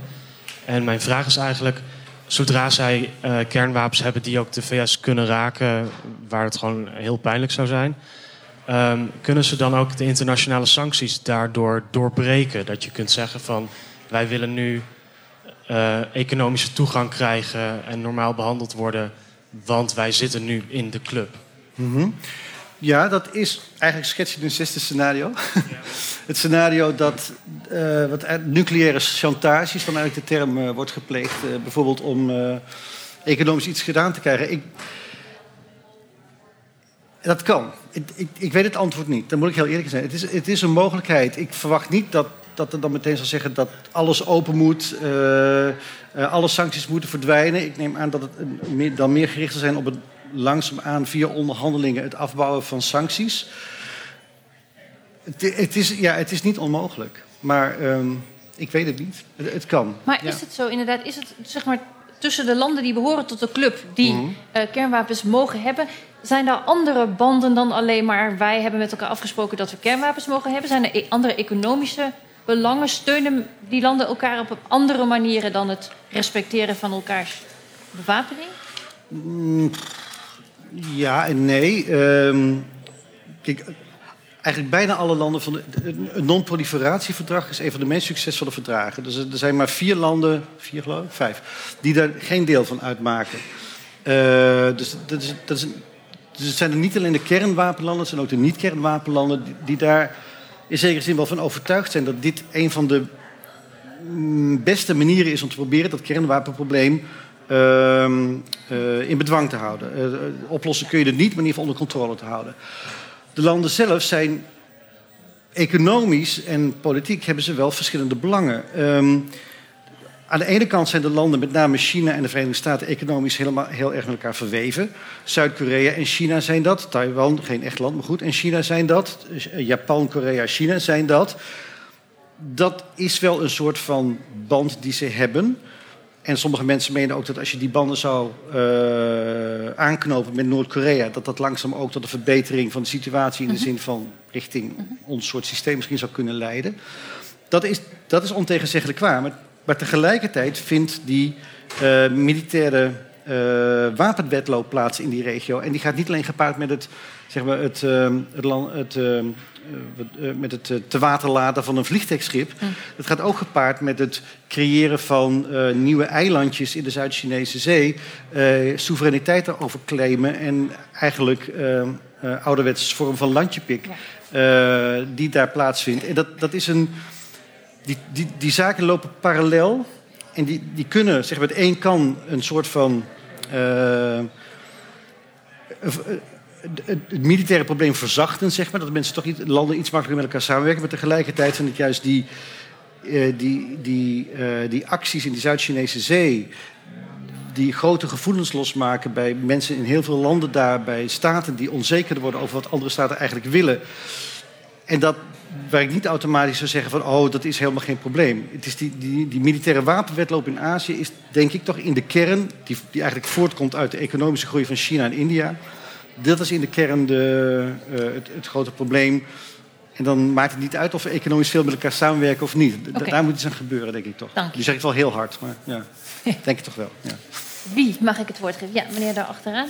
En mijn vraag is eigenlijk, zodra zij kernwapens hebben die ook de VS kunnen raken, waar het gewoon heel pijnlijk zou zijn, um, kunnen ze dan ook de internationale sancties daardoor doorbreken? Dat je kunt zeggen van wij willen nu economische toegang krijgen en normaal behandeld worden, want wij zitten nu in de club. -hmm. Ja, dat is eigenlijk schets je een zesde scenario. (laughs) het scenario dat uh, wat nucleaire chantage eigenlijk de term uh, wordt gepleegd. Uh, bijvoorbeeld om economisch iets gedaan te krijgen. Ik, dat kan. Ik, ik, ik, weet het antwoord niet. Dan moet ik heel eerlijk zijn. Het is, het is een mogelijkheid. Ik verwacht niet dat, dat er dan meteen zal zeggen dat alles open moet. alle sancties moeten verdwijnen. Ik neem aan dat het meer, dan meer gericht zal zijn op het langzaamaan via onderhandelingen het afbouwen van sancties. Het, het, is, ja, het is niet onmogelijk, maar um, ik weet het niet. Het, het kan. Maar ja. is het zo inderdaad? Is het zeg maar tussen de landen die behoren tot de club die Mhm. uh, kernwapens mogen hebben? Zijn daar andere banden dan alleen maar wij hebben met elkaar afgesproken dat we kernwapens mogen hebben? Zijn er e andere economische belangen? Steunen die landen elkaar op andere manieren dan het respecteren van elkaars bewapening? Mm, ja en nee. Um, kijk, eigenlijk bijna alle landen van het non-proliferatieverdrag is een van de meest succesvolle verdragen. Dus er zijn maar vier landen, vier geloof ik, vijf, die daar geen deel van uitmaken. Uh, dus dat is, dat is, dus het zijn er niet alleen de kernwapenlanden, het zijn ook de niet-kernwapenlanden die daar in zekere zin wel van overtuigd zijn dat dit een van de mm, beste manieren is om te proberen dat kernwapenprobleem uh, uh, in bedwang te houden. Uh, oplossen kun je het niet, maar in ieder geval onder controle te houden. De landen zelf zijn economisch en politiek hebben ze wel verschillende belangen. Aan de ene kant zijn de landen, met name China en de Verenigde Staten, economisch helemaal, heel erg met elkaar verweven. Zuid-Korea en China zijn dat. Taiwan, geen echt land, maar goed. En China zijn dat. Japan, Korea, China zijn dat. Dat is wel een soort van band die ze hebben. En sommige mensen menen ook dat als je die banden zou uh, aanknopen met Noord-Korea, dat dat langzaam ook tot een verbetering van de situatie in de zin van richting ons soort systeem misschien zou kunnen leiden. Dat is, dat is ontegenzeggelijk waar. Maar, maar tegelijkertijd vindt die uh, militaire uh, wapenwetloop plaats in die regio. En die gaat niet alleen gepaard met het, zeg maar, het, uh, het, land, het uh, met het te water laten van een vliegtuigschip. Hm. Het gaat ook gepaard met het creëren van uh, nieuwe eilandjes in de Zuid-Chinese Zee. Uh, soevereiniteit daarover claimen en eigenlijk uh, ouderwetse vorm van landjepik ja. die daar plaatsvindt. En dat, dat is een. Die, die, die zaken lopen parallel. En die, die kunnen, zeg maar, het een kan een soort van het militaire probleem verzachten, zeg maar. Dat mensen toch niet, landen iets makkelijker met elkaar samenwerken. Maar tegelijkertijd zijn het juist die, uh, die, die, die acties in de Zuid-Chinese Zee... die grote gevoelens losmaken bij mensen in heel veel landen daar... bij staten die onzeker worden over wat andere staten eigenlijk willen. En dat waar ik niet automatisch zou zeggen van... oh, dat is helemaal geen probleem. Het is die, die, die militaire wapenwetloop in Azië is denk ik toch in de kern... die, die eigenlijk voortkomt uit de economische groei van China en India... Dat is in de kern de, uh, het, het, grote probleem. En dan maakt het niet uit of we economisch veel met elkaar samenwerken of niet. Okay. Daar moet iets aan gebeuren, denk ik toch. Dank je. Zeg ik wel heel hard, maar ja, (laughs) denk ik toch wel. Ja. Wie mag ik het woord geven? Ja, meneer daar achteraan.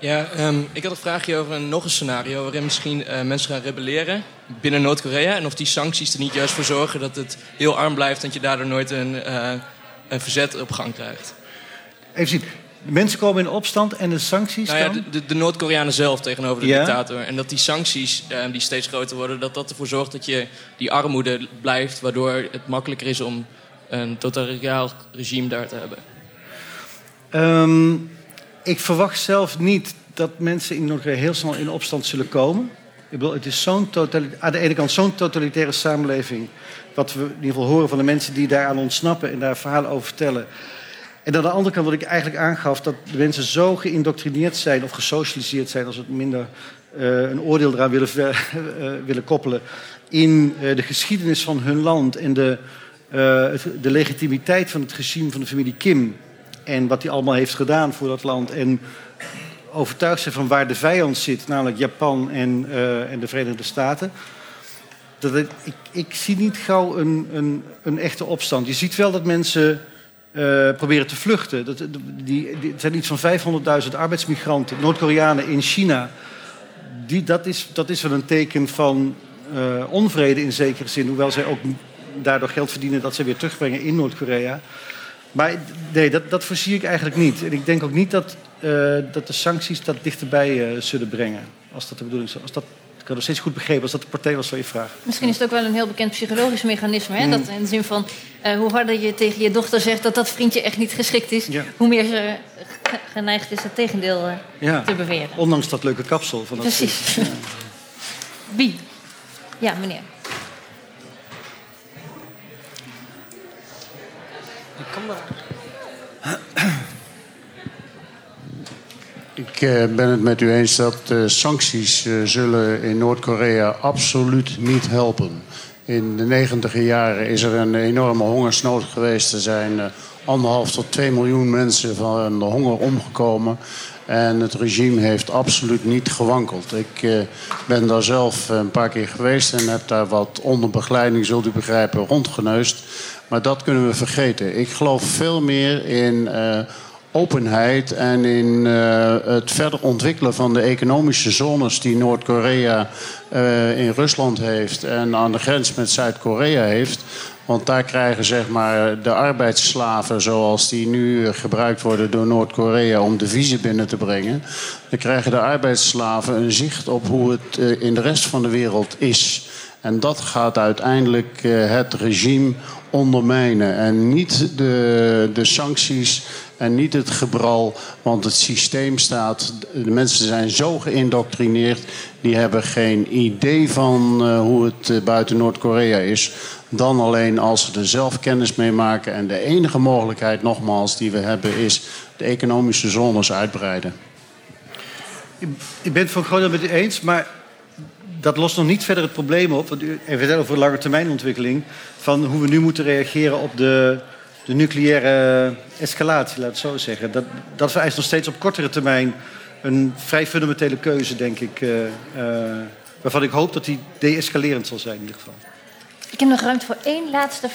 Ja, um, ik had een vraagje over een, nog een scenario waarin misschien uh, mensen gaan rebelleren binnen Noord-Korea. En of die sancties er niet juist voor zorgen dat het heel arm blijft, dat je daardoor nooit een, uh, een verzet op gang krijgt. Even zien. De mensen komen in opstand en de sancties nou ja, dan? de, de, de Noord-Koreanen zelf tegenover de Ja. dictator. En dat die sancties uh, die steeds groter worden, dat dat ervoor zorgt dat je die armoede blijft. Waardoor het makkelijker is om een totalitariair regime daar te hebben. Um, ik verwacht zelf niet dat mensen in Noord-Korea heel snel in opstand zullen komen. Ik bedoel, het is zo'n aan de ene kant zo'n totalitaire samenleving. Wat we in ieder geval horen van de mensen die daaraan ontsnappen en daar verhalen over vertellen. En aan de andere kant wat ik eigenlijk aangaf, dat de mensen zo geïndoctrineerd zijn of gesocialiseerd zijn, als we het minder uh, een oordeel eraan willen, uh, willen koppelen, in de geschiedenis van hun land en de, de legitimiteit van het regime van de familie Kim. En wat hij allemaal heeft gedaan voor dat land. En overtuigd zijn van waar de vijand zit, namelijk Japan en, uh, en de Verenigde Staten. Dat het, ik, ik, zie niet gauw een, een, een, echte opstand. Je ziet wel dat mensen uh, proberen te vluchten. Dat, die, er zijn iets van 500.000 arbeidsmigranten, Noord-Koreanen in China. Die, dat, is, dat is wel een teken van uh, onvrede in zekere zin. Hoewel zij ook daardoor geld verdienen dat ze weer terugbrengen in Noord-Korea. Maar nee, dat, dat voorzie ik eigenlijk niet. En ik denk ook niet dat, uh, dat de sancties dat dichterbij uh, zullen brengen. Als dat de bedoeling is. Als dat, ik had nog steeds goed begrepen als dat de partij was van je vraag. Misschien is het ook wel een heel bekend psychologisch mechanisme. Hè? Mm. Dat in de zin van uh, hoe harder je tegen je dochter zegt dat dat vriendje echt niet geschikt is, ja. hoe meer ze geneigd is het tegendeel ja. te beweren. Ondanks dat leuke kapsel van dat Precies. Ja. (laughs) Wie? Ja, meneer. Ik uh, ben het met u eens dat uh, sancties uh, zullen in Noord-Korea absoluut niet helpen. In de negentiger jaren is er een enorme hongersnood geweest. Er zijn anderhalf tot twee miljoen mensen van de honger omgekomen. En het regime heeft absoluut niet gewankeld. Ik ben daar zelf een paar keer geweest en heb daar wat onder begeleiding, zult u begrijpen, rondgeneust. Maar dat kunnen we vergeten. Ik geloof veel meer in uh, openheid en in uh, het verder ontwikkelen van de economische zones die Noord-Korea in Rusland heeft en aan de grens met Zuid-Korea heeft. Want daar krijgen zeg maar, de arbeidsslaven, zoals die nu gebruikt worden door Noord-Korea om de deviezen binnen te brengen. Dan krijgen de arbeidsslaven een zicht op hoe het in de rest van de wereld is. En dat gaat uiteindelijk uh, het regime ondermijnen. En niet de, de sancties en niet het gebral, want het systeem staat. De mensen zijn zo geïndoctrineerd, die hebben geen idee van uh, hoe het uh, buiten Noord-Korea is. Dan alleen als ze er zelf kennis mee. En de enige mogelijkheid, nogmaals, die we hebben, is de economische zones uitbreiden. Ik ben het voor met u eens, maar dat lost nog niet verder het probleem op. Want u heeft over lange termijn ontwikkeling. Van hoe we nu moeten reageren op de, de nucleaire escalatie, laat het zo zeggen. Dat, dat vereist nog steeds op kortere termijn een vrij fundamentele keuze, denk ik. Uh, uh, waarvan ik hoop dat die de-escalerend zal zijn in ieder geval. Ik heb nog ruimte voor één laatste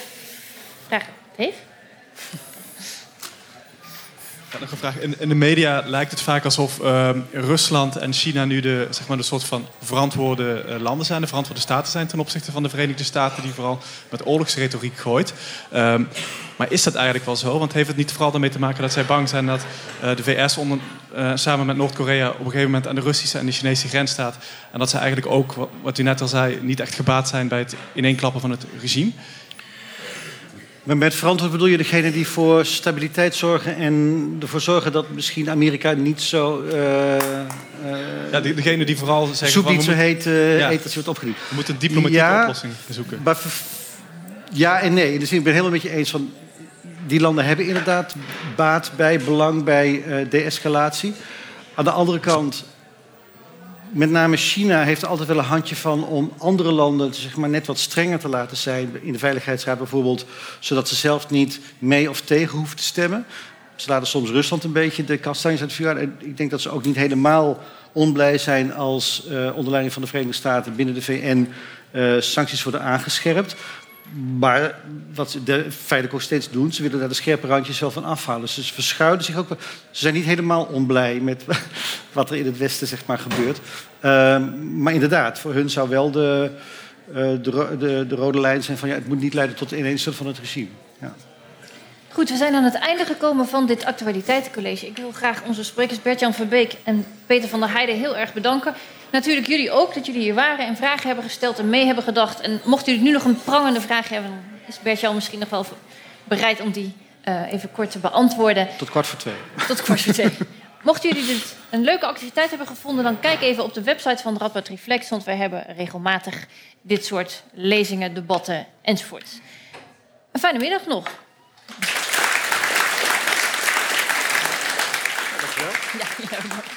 vraag. Dave? Een vraag. In, in, de media lijkt het vaak alsof uh, Rusland en China nu de, zeg maar, de soort van verantwoorde uh, landen zijn, de verantwoorde staten zijn ten opzichte van de Verenigde Staten, die vooral met oorlogsretoriek gooit. Um, maar is dat eigenlijk wel zo? Want heeft het niet vooral ermee te maken dat zij bang zijn dat uh, de VS onder, samen met Noord-Korea op een gegeven moment aan de Russische en de Chinese grens staat? En dat ze eigenlijk ook, wat u net al zei, niet echt gebaat zijn bij het ineenklappen van het regime? Maar met verantwoord bedoel je degene die voor stabiliteit zorgen en ervoor zorgen dat misschien Amerika niet zo. Uh, uh, ja, degene die vooral zeggen. Soep niet zo heet, uh, ja. heet dat ze wordt opgediend. We moeten een diplomatieke ja, oplossing zoeken. Maar ja en nee. Dus ik ben helemaal met je eens van. Die landen hebben inderdaad baat bij, belang bij de-escalatie. Aan de andere kant met name China heeft er altijd wel een handje van om andere landen zeg maar, net wat strenger te laten zijn. In de Veiligheidsraad bijvoorbeeld, zodat ze zelf niet mee of tegen hoeven te stemmen. Ze laten soms Rusland een beetje de kastanjes uit het vuur. En ik denk dat ze ook niet helemaal onblij zijn als uh, onder leiding van de Verenigde Staten binnen de VN uh, sancties worden aangescherpt. Maar wat ze de, feitelijk ook steeds doen, ze willen daar de scherpe randjes wel van afhalen. Ze verschuilen zich ook. Ze zijn niet helemaal onblij met (laughs) wat er in het Westen zeg maar, gebeurt. Uh, maar inderdaad, voor hun zou wel de, uh, de, de, de, rode lijn zijn van ja, het moet niet leiden tot ineenstorten van het regime. Ja. Goed, we zijn aan het einde gekomen van dit actualiteitencollege. Ik wil graag onze sprekers Bert-Jan Verbeek en Peter van der Heijden heel erg bedanken. Natuurlijk jullie ook, dat jullie hier waren en vragen hebben gesteld en mee hebben gedacht. En mocht jullie nu nog een prangende vraag hebben, dan is Bert-Jan misschien nog wel bereid om die uh, even kort te beantwoorden. Tot kwart voor twee. Tot kwart voor twee. (laughs) Mochten jullie dit een leuke activiteit hebben gevonden, dan kijk even op de website van Radboud Reflex, want wij hebben regelmatig dit soort lezingen, debatten enzovoort. Een fijne middag nog. Dankjewel. Ja, ja.